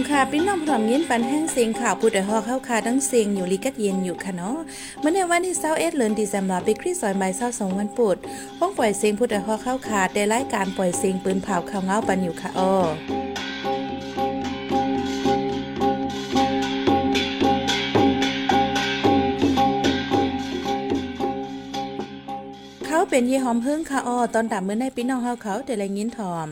งค่ะพี่น้องพร้อมยินปันแห้งเสียงข่าวผู้ใดฮอเข้าคาทั้งเสียงอยู่ลีกัดเย็นอยู่ค่ะเนาะเมื่อในวันที่21เอ็ดือนธันวาคมปีคริสต์ศักราช22วันปุดห้องปล่อยเสียงผู้ใดฮอเข้าคาได้รายการปล่อยเสียงปืนเผาข่าวเงาปันอยู่ค่ะอ้อเขาเป็นยี่หอมเฮิงค่ะอ้อตอนดับมื้อในพี่น้องเฮาเขาแต่ละยินทอม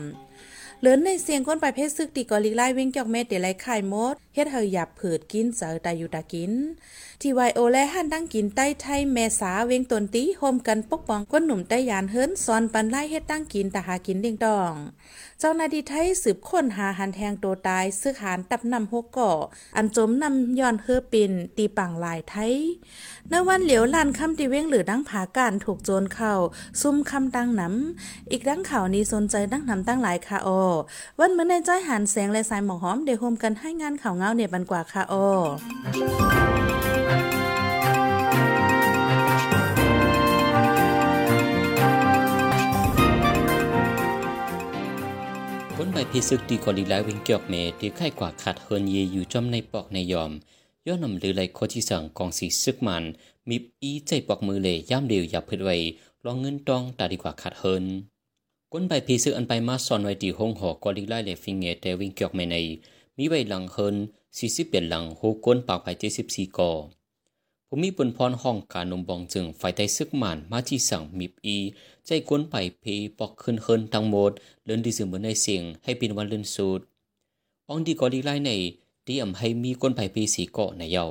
เลือนในเสียงคนไปเพศซึกตีกอลิไล่วิ่งจอกเม็ดเดี๋ยไข่มด ฮ็ดเฮาหยับผืดกินเสอตาอยู่ตากิน ที่ไวโอและหันตั้งกินใต้ไทยแม่สาเวงตนตีโฮมกันปกป้องก้นหนุ่มใต้ยานเฮิรนซอนปันไล่เฮ็ดตั้งกินตาหากินเด้งดอง เจ้านาดีไทยสืบค้นหาหันแทงตัวตายซึกหานตับนำหกก่ออันจมนำย้อนเฮือปินตีปังลายไทยในวันเหลียวลานคำตีเว้งหรือดังผาการถูกโจรเข้า ซุ่มคำตั้งน้ำอีกดังข่าวนี้สนใจดังนำตั้งหลายค่ะออวันเมื่อในจ้อยหันแสงและสายหมอกหอมเดโฮมกันให้งานข่าวเงาเนี่ยบันกว่าค่ะออคนใบพิซึกตีกอลีลาวิงเกียกเมที่ไข้กว่าขาดเฮินเยอยู่จอมในปอกในยอม ย้อนนำหรือไหลโคที่สั่งกองสีซึกมันมีอีใจปอกมือเลยย่ำเดียวอย่าเพิดไว้ลองเงินตองตาดีกว่าขาดเฮินก้นใบพิซึกอันไปมาซ่อนไว้ที่ห้องหอกอลีลาเลฟิงเงแต่วิงเกียกเมในมีไว้หลังเฮิน สี่สิบเปลี่ยนหลังโหก้นปากไปเจ็ดสิบสี่กอผมมีปนพรห้องการนมบองจึงไฟไตซึกมันมาที่สั่งมีบอี ใจก้นไปเพปอกขึ้นเฮินทั้งหมดเลินดีสึเหมือนในเสียงให้เป็นวันเลินสูดอองดีกอดีไลในที่อำให้มีก้นไปเพสีเกาะในเยา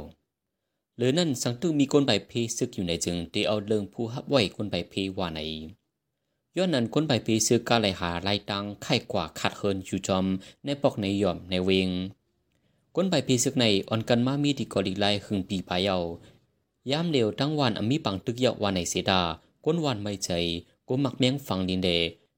หรือนั่นสังตึงมีก้นไปเพซึกอยู่ในจึงที่เอาเรื่องผู้ฮับไว้ก้นไปเพว่าในย้อนนั้นก้นไปเพซึกกาไหลหาไล่ตังไข่กว่าขัดเฮินอยู่จอมในปอกในหย่อมในเวง ก้นไปเพซึกในออนกันมามีที่กอดีไลหึงปีปายเยายามเดียวทั้งวันอมีปังตึกเยาวันในเสดา ก้นวันไม่ใจกูมักเมียงฟังดินเด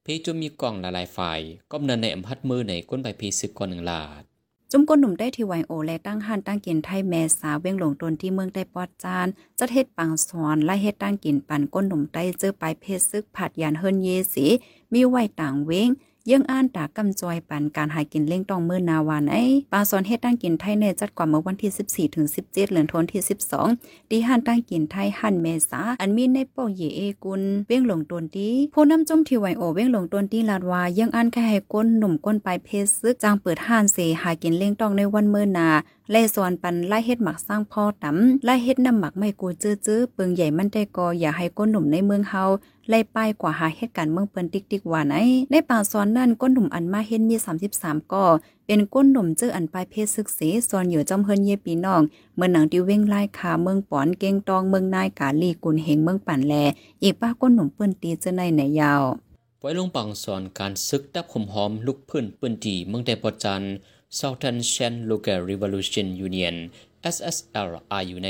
เพจมีกล่องหลายๆฝ่ายก็นันในอำพัดมือในก้นใบพีซึกก่อนหนึ่งลาดจุมก้นหนุ่มได้ที่ไวโอและตั้งหันตั้งกินไทยแม่สาวเว้งหลงตนที่เมืองได้ปอดจานจะเฮ็ดปังสอนไล่เฮ็ดตั้งกินปันก้นหนุ่มได้เจอไปเพศซึกผัดยานเฮิรนเยสีมีไว้ต่างเว้ง ยังอ่านตากำจอยปันการหากินเล่งตองเมื่อนาวานไอปาสอนเฮ็ดตั้งกินไทยเนจัดกว่าเมื่อวันที่ 14ถึง17เดือนทนที่ 12ดีหันตั้งกินไทยหันเมษาอันมีในปอกเยเอกุลเว้งหลงตนดีผู้นำจมที่ไวโอเว้งหลงตนดีลาดวายังอ่านแค่ให้ก้นหนุ่มก้นไปเพศซึกจางเปิดห้านเสหากินเล่งตองในวันเมื่อนา ไล่สอนปันไล่เฮ็ดหมักสร้างพ่อตำไล่เฮ็ดน้ำหมักไม่กูจื้อๆเปิงใหญ่มันได้กออย่าให้ก้นหนุ่มในเมืองเฮาไล่ป้ายกว่าหาเหตุการณ์เมืองเปิ้นติ๊กติ๊กว่าไหนในป่าซ้อนนั่นก้นหนุ่มอันมาเห็นมี 33ก่อเป็นก้นหนุ่มเจออันปลายเพศศึกษาซ้อนอยู่จอมเฮินเยปีน้อง เมื่อหนังที่เว้งไล่ขาเมืองปอนเก่งตองเมืองนายกาลีกุนเฮงเมืองปั่นแล อีกป้าก้นหนุ่มเปิ้นตีเจอในไหนยาวไว้ลงปังสอนการซึกดับขมหอมลุกพื้นปืนตีเมืองแต่ปอจัน Southern Shan Local Revolution Union SSL อายู่ใน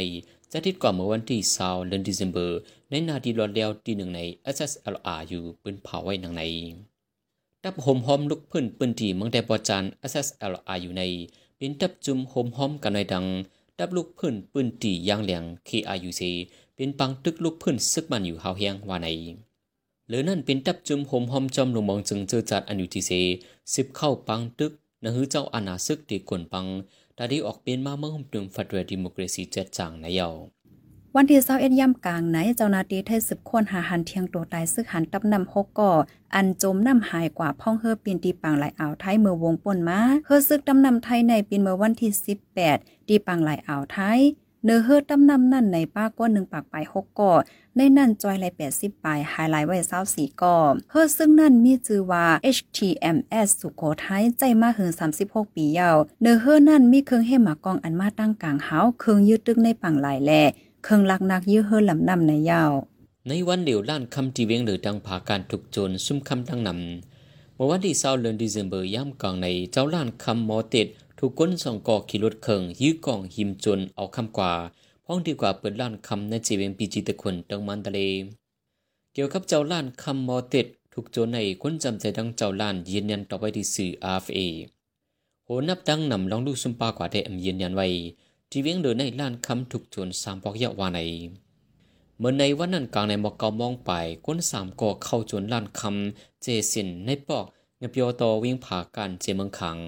จะทิดก่อนเมื่อวันที่20เดือนธันวาคมในนาทีรอดแล้วที่หนึ่งใน SSLR อยู่ปืนเผาไว้หนังในดับโฮมหอมลุกพื้นปืนที่เมืองแต่ปอจัน SSLR อยู่ในเป็นดับจุมโฮมหอมกันในดังดับลูกพื้นปืนตียางเหลียง KRUC เป็นปังตึกลูกพื้นซึกมันอยู่เฮาเฮียงว่าในหรือนั่นเป็นดับจุมโฮมหอมจอมลงมองจึงเจอจัดอันอยู่ที่เซสิบเข้าปังตึก นหือเจ้าอาณาซึกตีกวนปังตาดีออกเป็นมาเมื่อหุ่มตึงฟัดเวดิโมกรซีเจ็ดจางในเยาวันที่เศร้าเอ็ดย่ำกลางไหนเจ้านาตีไทยสืบค้นหาหันเทียงตัวตายซึกหันตับนำหกก่ออันจมน้ำหายกว่าพ่องเฮอปีนตีปังไหลอ่าวไทยเมื่อวงป่นมาเฮอซึกตำนำไทยในปีเมื่อวันที่สิบแปดตีปังไหลอ่าวไทย เนื้อเฮือตำนำนั่นในป้าก้นหนึ่งปากไปหกก่อในนั่นจอยไหลแปดสิบปลายไฮไลท์ไว้เศร้าสี่ก่อเฮือซึ่งนั่นมีชื่อว่า HTMS สุโขทัยใจมาถึงสามสิบหกปียาวเนื้อเฮือนั่นมีเครื่องเฮหมากองอันมาตั้งกลางเฮาเครื่องยืดตึกในปังหลายแหล่เครื่องลักนักยื้อเฮือลำนำในยาวในวันเดียวล้านคำทีเวียงหรือดังผาการถูกโจรซุ่มคำดังนำเมื่อวันที่เศร้าเดือนดิเซมเบอร์ย่ำกลางในเจ้าล้านคำมอต็ด ถูกก้นสองกอขี่รถเคิงยื้อกองหิมจนเอาคำกว่าพ้องดีกว่าเปิดล้านคำในจีเวงปีจีตะคนดังมันทะเล เกี่ยวกับเจ้าล้านคำมอเต็ดถูกโจรในคนจำใจดังเจ้าล้านยืนยันต่อไปที่สื่ออาร์เอโหนับดังนำลองดูซุมปากว่าได้อำยืนยันไว้ที่เวียงเดินในล้านคำถูกโจรสามปอกยะวาในเมื่อในวันนั้นกลางในมอกเกามองไปก้นสามก่อเข้าโจรล้านคำเจสินในปอกเงเปียวตอวิ่งผ่ากันเจเมืองขัง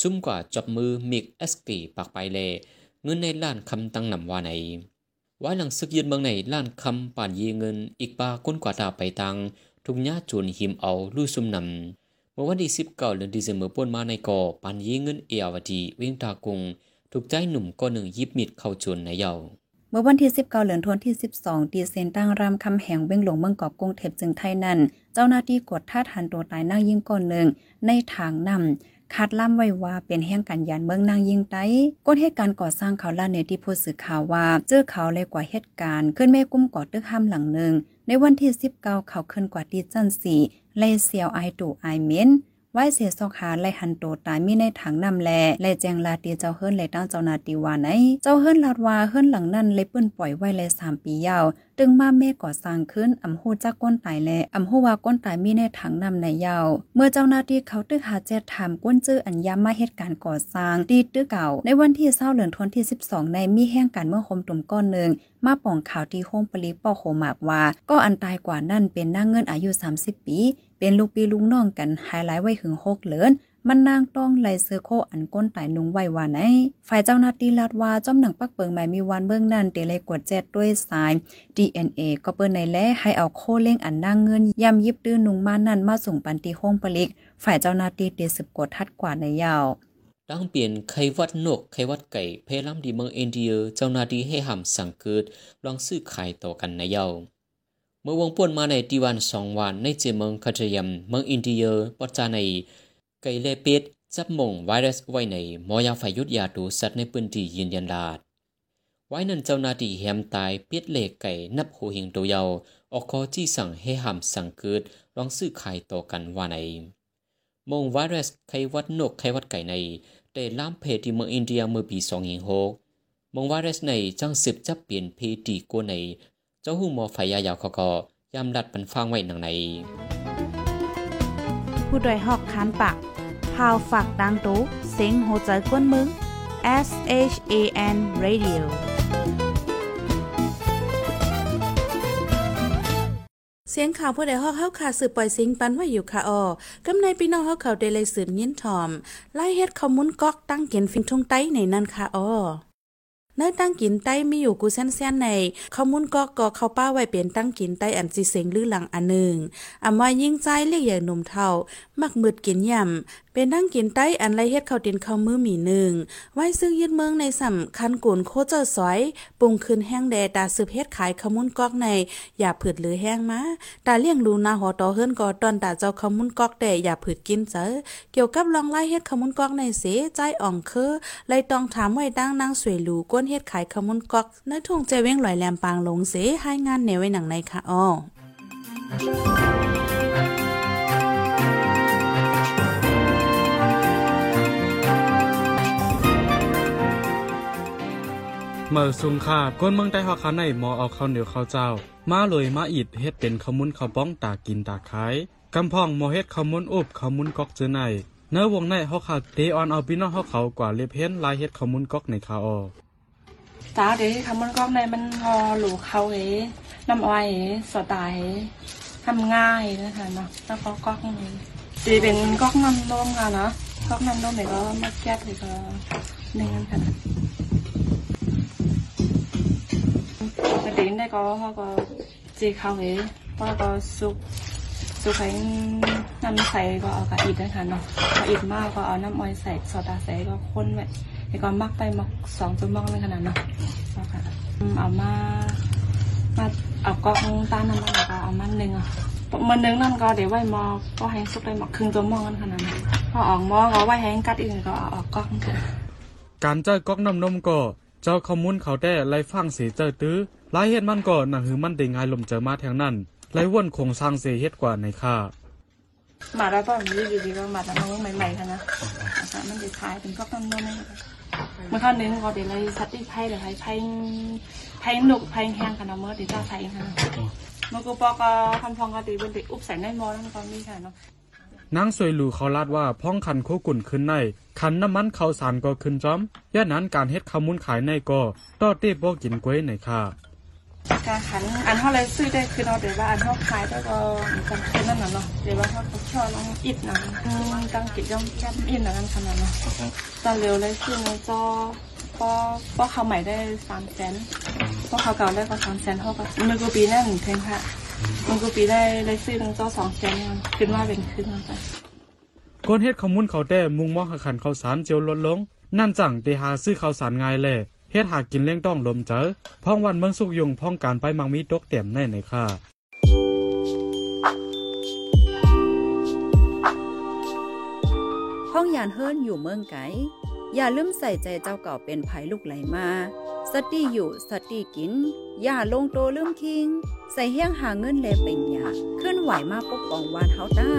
ซุ่มกว่าจับมือมิกเอสกีปากไปเลเงินในล้านคำตั้งนำว่าไหนไว้หลังซึกยืนเมืองในล้านคำป่านยีเงิน อีกปาก้นกว่าตาไปตังทุกญาจูนหิมเอาลู่ซุ่มนำเมื่อวันที่สิบเก้าเดือนดีเซมเบอร์ป่นมาในก่อป่านยีเงินเอวดีเวงตากุงถูกใจหนุ่มก็หนึ่งยิบมิดเข้าจนในเยาเมื่อวันที่ 19เดือนธันที่ 12 ดีเซนตั้งรามคำแหงเว้งหลวงเมืองกอบกรุงเทพจึงไทยนั้น เจ้าหน้าที่กดท่าทันตัวตายนั่งยิ่งก่อนหนึ่งในทางนำ คาดล่ำไว้ว่าเป็นแห่งการยานเมืองนางยิงไต้ก้นเหตุการณ์ก่อสร้างเขาล่าเนที่ผู้สื่อข่าวว่าเจอเขาเลยกว่าเหตุการณ์ ขึ้นแม่กุ้มก่อตึกห้ามหลังหนึ่งในวันที่19เขาขึ้นกว่าดีจันสีเลเซียวไอตูไอเมน ไว้เสียสอกหาไลหันโตตายมีในถังนำแลและแจงลาเตียเจ้าเฮิรนเลตั้งเจ้านาตีวาไหนเจ้าเฮิรนลาดว่าเฮิรนหลังนั้นเลยปื้นปล่อยไว้เลยสามปียาวตึงมาแม่ก่อสร้างขึ้นอำฮูจักก้นตายและอำฮูว่าก้นตายมีในถังนำในยาว เมื่อเจ้านาที่เขาตึกหาเจ็ดถามก้นจื้ออัญญามาเหตุการณ์ก่อสร้างตีตึกเก่า ในวันที่เศร้าเหลือนทวนที่ 12 ในมีแห่งการเมื่อคมตุ่มก้อนหนึ่งมาป่องข่าวที่โฮมปลีปอโคหมากว่า ก็อันตายกว่านั่นเป็นนางเงินอายุ 30 ปี เป็นลูกปีลุงน้องกันไฮไลท์ไว้ถึงหกเหลือนมันนางต้องไลเซอร์โคอันก้นตายนุงไว้ว่าไหน ฝ่ายเจ้าหน้าที่ลาดว่าจอมหนังปักเปิงหมายมีวันเบื้องนั้นเตเลยกดแจดด้วยสาย DNA ก็เปิ้นในแลให้เอาโคเล่งอันนางเงินย่ำยิบตื้อนุงมานั่นมาส่งปันตีห้องปลิก ฝ่ายเจ้าหน้าที่เตสืบกดทัดกว่าในยาวตั้งเปลี่ยนไขวัดนกไขวัดไก่เพลัมดีเมืองอินเดียเจ้าหน้าที่ให้หำสังเกิดลองซื้อขายต่อกันในยาว เมื่อวงป่วนมาในตีวันสองวันในเจเมืองคาจยมเมืองอินเดียปจาในไกเลเป็ดจับมงไวรัสไว้ในหมอยาไฟยุดยาดูสัตว์ในพื้นที่ยืนยันลาดไว้นั้นเจ้านาทีแฮมตายเปียดเลกไก่นับหูหิงตัวเยาออกคอจี้สั่งให้หำสังเกิดลองซื้อขายต่อกันว่าในมงไวรัสไขวัดนกไขวัดไก่ในได้ล้ามเพที่เมืองอินเดียเมื่อปีสองหิงหกมงไวรัสในจังสืบจับเปลี่ยนเพดีกว่าใน เจ้าหูหมอไฟยายาวเขาก็ยำดัดปันฟังไว้หนังในผู้ดยหอกคานปากพาวฝากดังตู้เซ็งโหใจกวนมึง S H A N Radio เสียงข่าวผู้ใดฮอกเฮาขาสืบปล่อยสิงปันว่าอยู่ค่ะออกำในพี่น้องเฮาเขาได้เลยสืบยินถอมไล่เฮ็ดข้อมูลก๊อกตั้งเกียนฟิงทุ่งไต้ในนั้นค่ะออ ในตั้งกินไต้มีอยู่กูแซนๆในข้อมูลก็ก็เข้าป้าไว้เป็นตั้งกินไต้อันจีเสงลือหลังอันหนึ่งอำว่ายิ่งใจเรียกใหญ่หนุ่มเท่ามักมืดกินย่ำเป็นตั้งกินไต้อันไรเฮ็ดข้าวตินข้าวมือหมีหนึ่งไว้ซึ่งยึดเมืองในสำคัญกุนโคเจอร์สอยปรุงคืนแห้งแดตาสืบเฮ็ดขายข้าวมุนกอกใน อย่าผืดหรือแห้งมาตาเลี้ยงดูนาหอตอเฮิรนก็ตอนตาเจ้าข้าวมุนกอกแดอย่าผืดกินเจอเกี่ยวกับลองไล่เฮ็ดข้าวมุนกอกในเสใจอ่องคือไล่ต้องถามไว้ดังนางสวยหลูก้นเฮ็ดขายข้าวมุนกอกในทุ่งใจเว้งลอยแหลมปางลงเสให้งานแนวไว้หนังในค่ะอ้อ เมื่อสุงค่าก้นเมืองใต้ฮอกเขาในหมอเอาข้าวเหนียวข้าวเจ้า มาเลยมาอิดเฮ็ดเป็นข้าวมุนข้าวบ้องตากินตาขายกำพองหมอเฮ็ดข้าวมุนอุบข้าวมุนก๊อกเจอในเนื้อวงในฮอกเขาเตออนเอาพี่น้องฮอกเขากว่าเล็บเห็นลายเฮ็ดข้าวมุนก๊อกในคาออจ้าเดี๋ยวคำมันก็ในมันพอหลูเขาเอ๋น้ำอ้อยเอ๋สไตล์ทำง่ายนะคะเนาะแล้วก็ก๊อกนี่จะเป็นก๊อกน้ำนมกันเนาะก๊อกน้ำนมเนี่ยวก็มาแก้เลยวก็หนึ่งกันค่ะ ปกติได้ก็เขาก็จีเขาเอ๋ก็ก็ซุปซุปให้น้ำใส่ก็เอากระอิดนะคะเนาะกระอิดมากก็เอาน้ำอ้อยใส่โซดาใส่ก็ข้นไว้แล้วก็มักไปมักสองจนมักเลยขนาดเนาะเอาค่ะอืมเอามามาเอากอกต้านน้ำมันก็เอามันหนึ่งอะมันหนึ่งนั่นก็เดี๋ยวไว้มอก็ให้สุกได้หมักครึ่งจนมองกันขนาดนั้นพอออกมอก็ไว้ให้กัดอีกก็เอาออกกอกค่ะการเจอก๊อกน้ำนมก็ เจ้าข้าวมุนเขาได้ไล่ฟังเสียเจอตื้อลายเฮ็ดมันก็หนังหือมันได้ง่ายลมเจอมาแทงนั้นไล่ว่นคงสร้างเสียเฮ็ดกว่าในค่ามาแล้วก็มีอยู่ดีก็มาแต่น้องใหม่ๆค่ะนะนะคะมันจะขายเป็นก๊อกน้ำนมเลยค่ะเมื่อข้าวนึงก็เดี๋ยวเลยซัดที่ไพ่เลยไพ่ไพ่ไพ่หนุกไพ่แห้งค่ะเนาะเมื่อเดี๋ยวจะใส่ค่ะเมื่อกูปอก็คำพองก็ตีเป็นติอุบใส่ในหม้อแล้วมันก็มีค่ะเนาะ นางสวยหลูเขาลาดว่าพ้องคันโคกุ่นขึ้นใน คันน้ำมันเขาสารก็ขึ้นจอมย่านั้นการเฮ็ดข้าวมุนขายในก็ต่อเต้บ่กินกล้วยในค่าการขันอันเท่าไรซื้อได้คือเราเดี๋ยวว่าอันเท่าขายได้วก็จำเป็นนั่นน่ะเนาะเดี๋ยวว่าเขาชอบลองอิดหนังตั้งกิจย่อมแก้มอิดหนังขนาดเนาะตอนเร็วเลยซื้อในจอพอพอเขาใหม่ได้สามแสนพอเขาเก่าได้ก็สามแสนเท่ากับมือกูปีแน่หนึ่งเทงค่ะ มือกูปีได้ได้ซื้อในจอสองแสนขึ้นมาเป็นขึ้นมาไปก้นเฮ็ดข้าวมุนเขาวแต่มุงมอหาขันข้าวสารเจียวลดลง นั่นจังเตหาซื้อข้าวสารง่ายแลเฮ็ดหากินเลี้ยงต้องลมเจอพ้องวันเมืองสุกยุงพ้องการไปมังมีตกเต็มแน่ในค่ะห้องยานเฮิรนอยู่เมืองไกอย่าลืมใส่ใจเจ้าเก่าเป็นไผลูกไหลมา สติอยู่สติกิน อย่าลงโตลืมคิง ใส่เฮี้ยงหาเงินแลเป็นหยาขึ้นไหวมาปกป้องวานเฮาต้า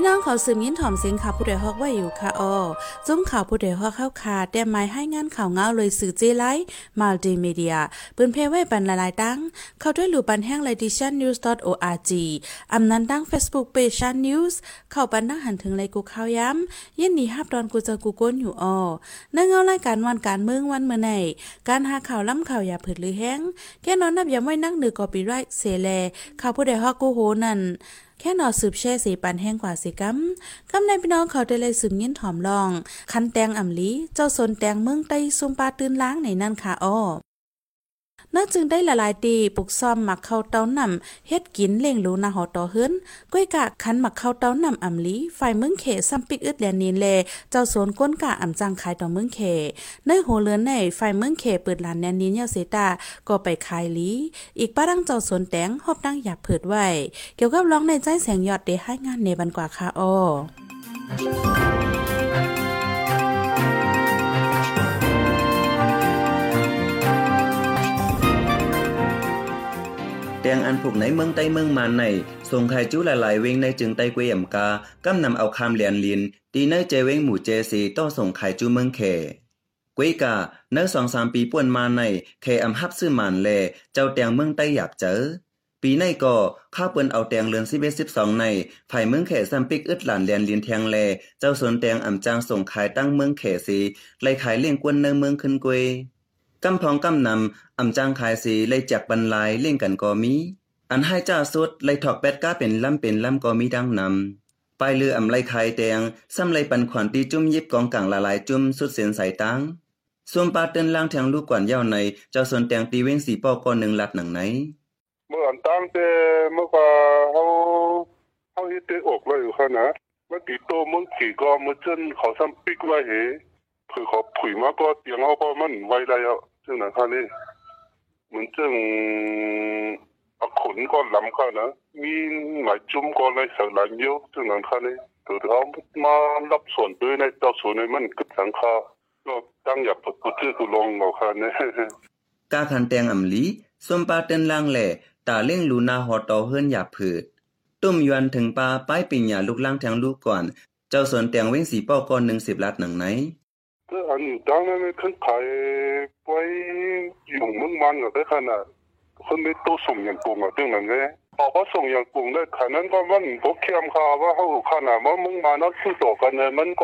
พี่น้องเขาสืบยินถ่อมเสียงข่าวผู้ใดฮอกไว้อยู่ค่ะออจุ้มข่าวผู้ใดฮอกเข้าคาแต่ไม้ให้งานข่าวเงาเลยสื่อเจไลมัลติมีเดียปืนเพไว้บรรลายตั้ง เข้าด้วยหลู่ปันแห้งไลดิชันนิวส์ .org อำนั้นตั้ง Facebook Page ชันนิวส์เข้าปันนั่งหันถึงเลยกูข่าวย้ำยินดีฮับดอนกูเจอกูก้นอยู่ออนั่งเงารายการวันการเมืองวันเมื่อไหนการหาข่าวล้ำข่าวอย่าผืดหรือแห้งแค่นอนนับย้ำไว้นักหนึ่งกอปีไรเสแลข่าวผู้ใดฮอกกูโหนั่น แค่นอสืบแช่สีปันแห้งกว่าสิกัมกำในพี่น้องเขาได้เลยสืบยินถอมลอง คันแตงอ่ำลี เจ้าสนแตงเมืองใต้ซุมปลาตื่นล้างในนั่นค่ะอ้อ น่าจึงได้ละลายตีปลุกซ่อมหมักเข้าเต้านำเฮ็ดกินเล่งรู้นาหอต่อเฮิรนก้อยกะคันหมักเข้าเต้านำอ่ำลีฝ่ายเมืองเขซ้ำปิกอึดแลนีนแลเจ้าสวนก้นกะอ่ำจังขายต่อเมืองเขในโหเลือนในฝ่ายเมืองเขเปิดร้านแนนนินยาเซตาก็ไปขายลีอีกป้าดังเจ้าสวนแตงฮอบดังอยากเผิดไว้เกี่ยวกับร้องในใจแสงยอดเดให้งานในบันกว่าค่ะอ้อ งอันผูกในเมืองใต้เมืองมาในส่งไข่จู้หลายๆเวงในจึงใต้กวยอ่ำกากำนำเอาคามเหลียนลิน ตีในเจเวงหมู่เจสีต้องส่งไข่จู้เมืองเขกวยกาเนื้อสองสามปีป่วนมาในเคอำฮับซื้อมานแล เจ้าแตงเมืองใต้อยากเจอ ปีในก็ข้าเปิ้นเอาแตงเลือน11 12ในฝ่ายเมืองเขซัมปิกอึดหลานเลียนลินแทงแล เจ้าสวนแตงอ่ำจางส่งขายตั้งเมืองเขสีไล่ขายเลี้ยงกวนในเมืองขึ้นกวย กำพองกำนำอ่ำจางขายสีไล่จากบรรลายเลี้ยงกันก็มี อันให้จ้าสุดไล่ถอกแปดก้าเป็นลำเป็นลำก็มีดังนำปลายเรืออำไลไข่แตงซ้ำไลปันขวัญตีจุ่มยิบกองกลางละลายจุ่มสุดเสียนใสตังส่วนปลาเติ้นล่างแทงลูกกวนยาใน เจ้าสนแตงตีเว้งสีปอก่อนหนึ่งหลัดหนังไหนเมื่ออันตั้งแต่เมื่อก็เขาเขายึดเตะอกเลยอยู่ค่ะนะเมื่อกี่โตเมื่อกี่ก็เมื่อจนเขาซ้ำปิกไว้เห คือเขาผุยมาก็เตียงเขาก็มันไว้ได้แล้วซึ่งนะค่ะนี่เหมือนจึงอขนก็ลำค่ะนะมีหลายจุ่มก็ในสารเยอะซึ่งนั้นค่ะนี่ตัวเขามารับส่วนด้วยในเจ้าส่วนในมันกึดสังคาก็ตั้งอย่าปดกุชื่อกุลงเอาค่ะเนี่ยกาคันแตงอำลีส่วนปลาเต้นล่างแหล่ตาเล่งลูนาหอตอเฮิรนหยาผืดตุ้มยวนถึงปลาป้ายปิญญาลูกล่างแทงลูกก่อน เจ้าสวนแตงเว้งสีปอก่อนหนึ่ง สิบลัดหนังไหน ก็อันนี้当然呢，佢睇ไป用蚊蚊嘅咧，可能佢咪都送人工啊，对唔对？我我送人工咧，可能个蚊唔好欠下，我好看啊，我蚊蚊那输咗嘅呢，蚊个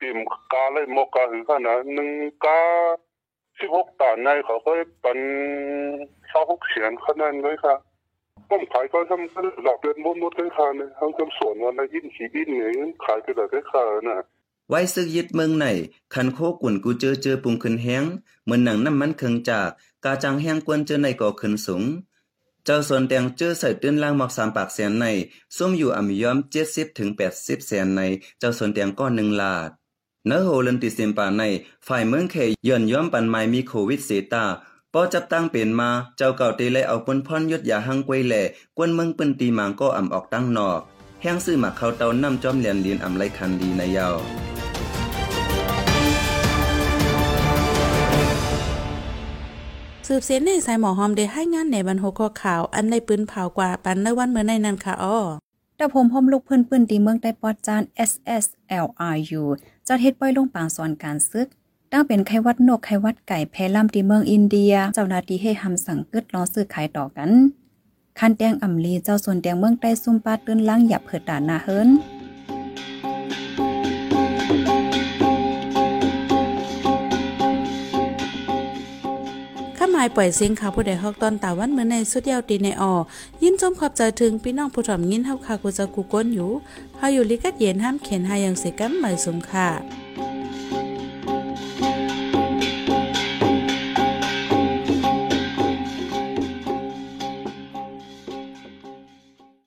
点价咧冇价去看啊，能价十六单呢，佢可以本十六钱，可能佢ค่ะ ผมขายก็ทำหลับเดือนมดมดได้ค่ะเนี่ยทำคำสวนวันละยินสีบินเนี่ยขายไปแต่ได้ค่ะน่ะ ไว้ซึกยึดเมืองไหนคันโคกุ่นกูเจอเจอปุงขึ้นแห้งเหมือนหนังน้ำมันเคืองจาก กาจังแห้งกวนเจอในก่อขึ้นสูง เจ้าส่วนแตงเจอใส่ตื้นล่างหมอกสามปากแสนในส้มอยู่อ่ำย้อมเจ็ดสิบถึงแปดสิบแสนใน เจ้าส่วนแตงก้อนหนึ่งลาดเนื้อโฮลันติเซมปาใน ฝ่ายเมืองเขยย่อนย้อมปันไม้มีโควิดเสตาปอจับตั้งเป็นมา เจ้าเก่าตีเลยเอาปนพรยศยาหังกวยแหล่กวนเมืองปืนตีมางก็อ่ำออกตั้งนอก แห้งซื้อหมักเขาเตาน้ำจอมเหลียนเลียนอ่ำไรคันดีในยาว สืบเสียนในสายหมอหอมได้ให้งานในบรรโหข้อข่าว อันในปืนเผากว่าปันในวันเมื่อในนั้นค่ะอ้อแต่ผมพมลูกเพิ่อนปืนตีเมืองใต้ปอดจาน SSLRU จัดเฮ็ดปล่อยลงปางสอนการซึกตั้งเป็นไข้วัดนกไข้วัดไก่แพล่ำตีเมืองอินเดีย เจ้าหน้าที่ให้หำสั่งกึดรอซื้อขายต่อกันคันแตงอำลีเจ้าส่วนแตงเมืองใต้ซุ่มปาตื้นล้างหยับเผิดด่านนาเฮิรนายปล่อยเสียงข่าวผู้ใดฮอกตอนตาวันเมื่อในสุดยาวตีในออยินจมขอบใจถึงพี่น้องผู้ถ่อมยินเฮาคากูจะกูก้นอยู่เฮาอยู่ลิกัดเย็นห้ามเขียนหายังเสกัมหมายสมค่ะ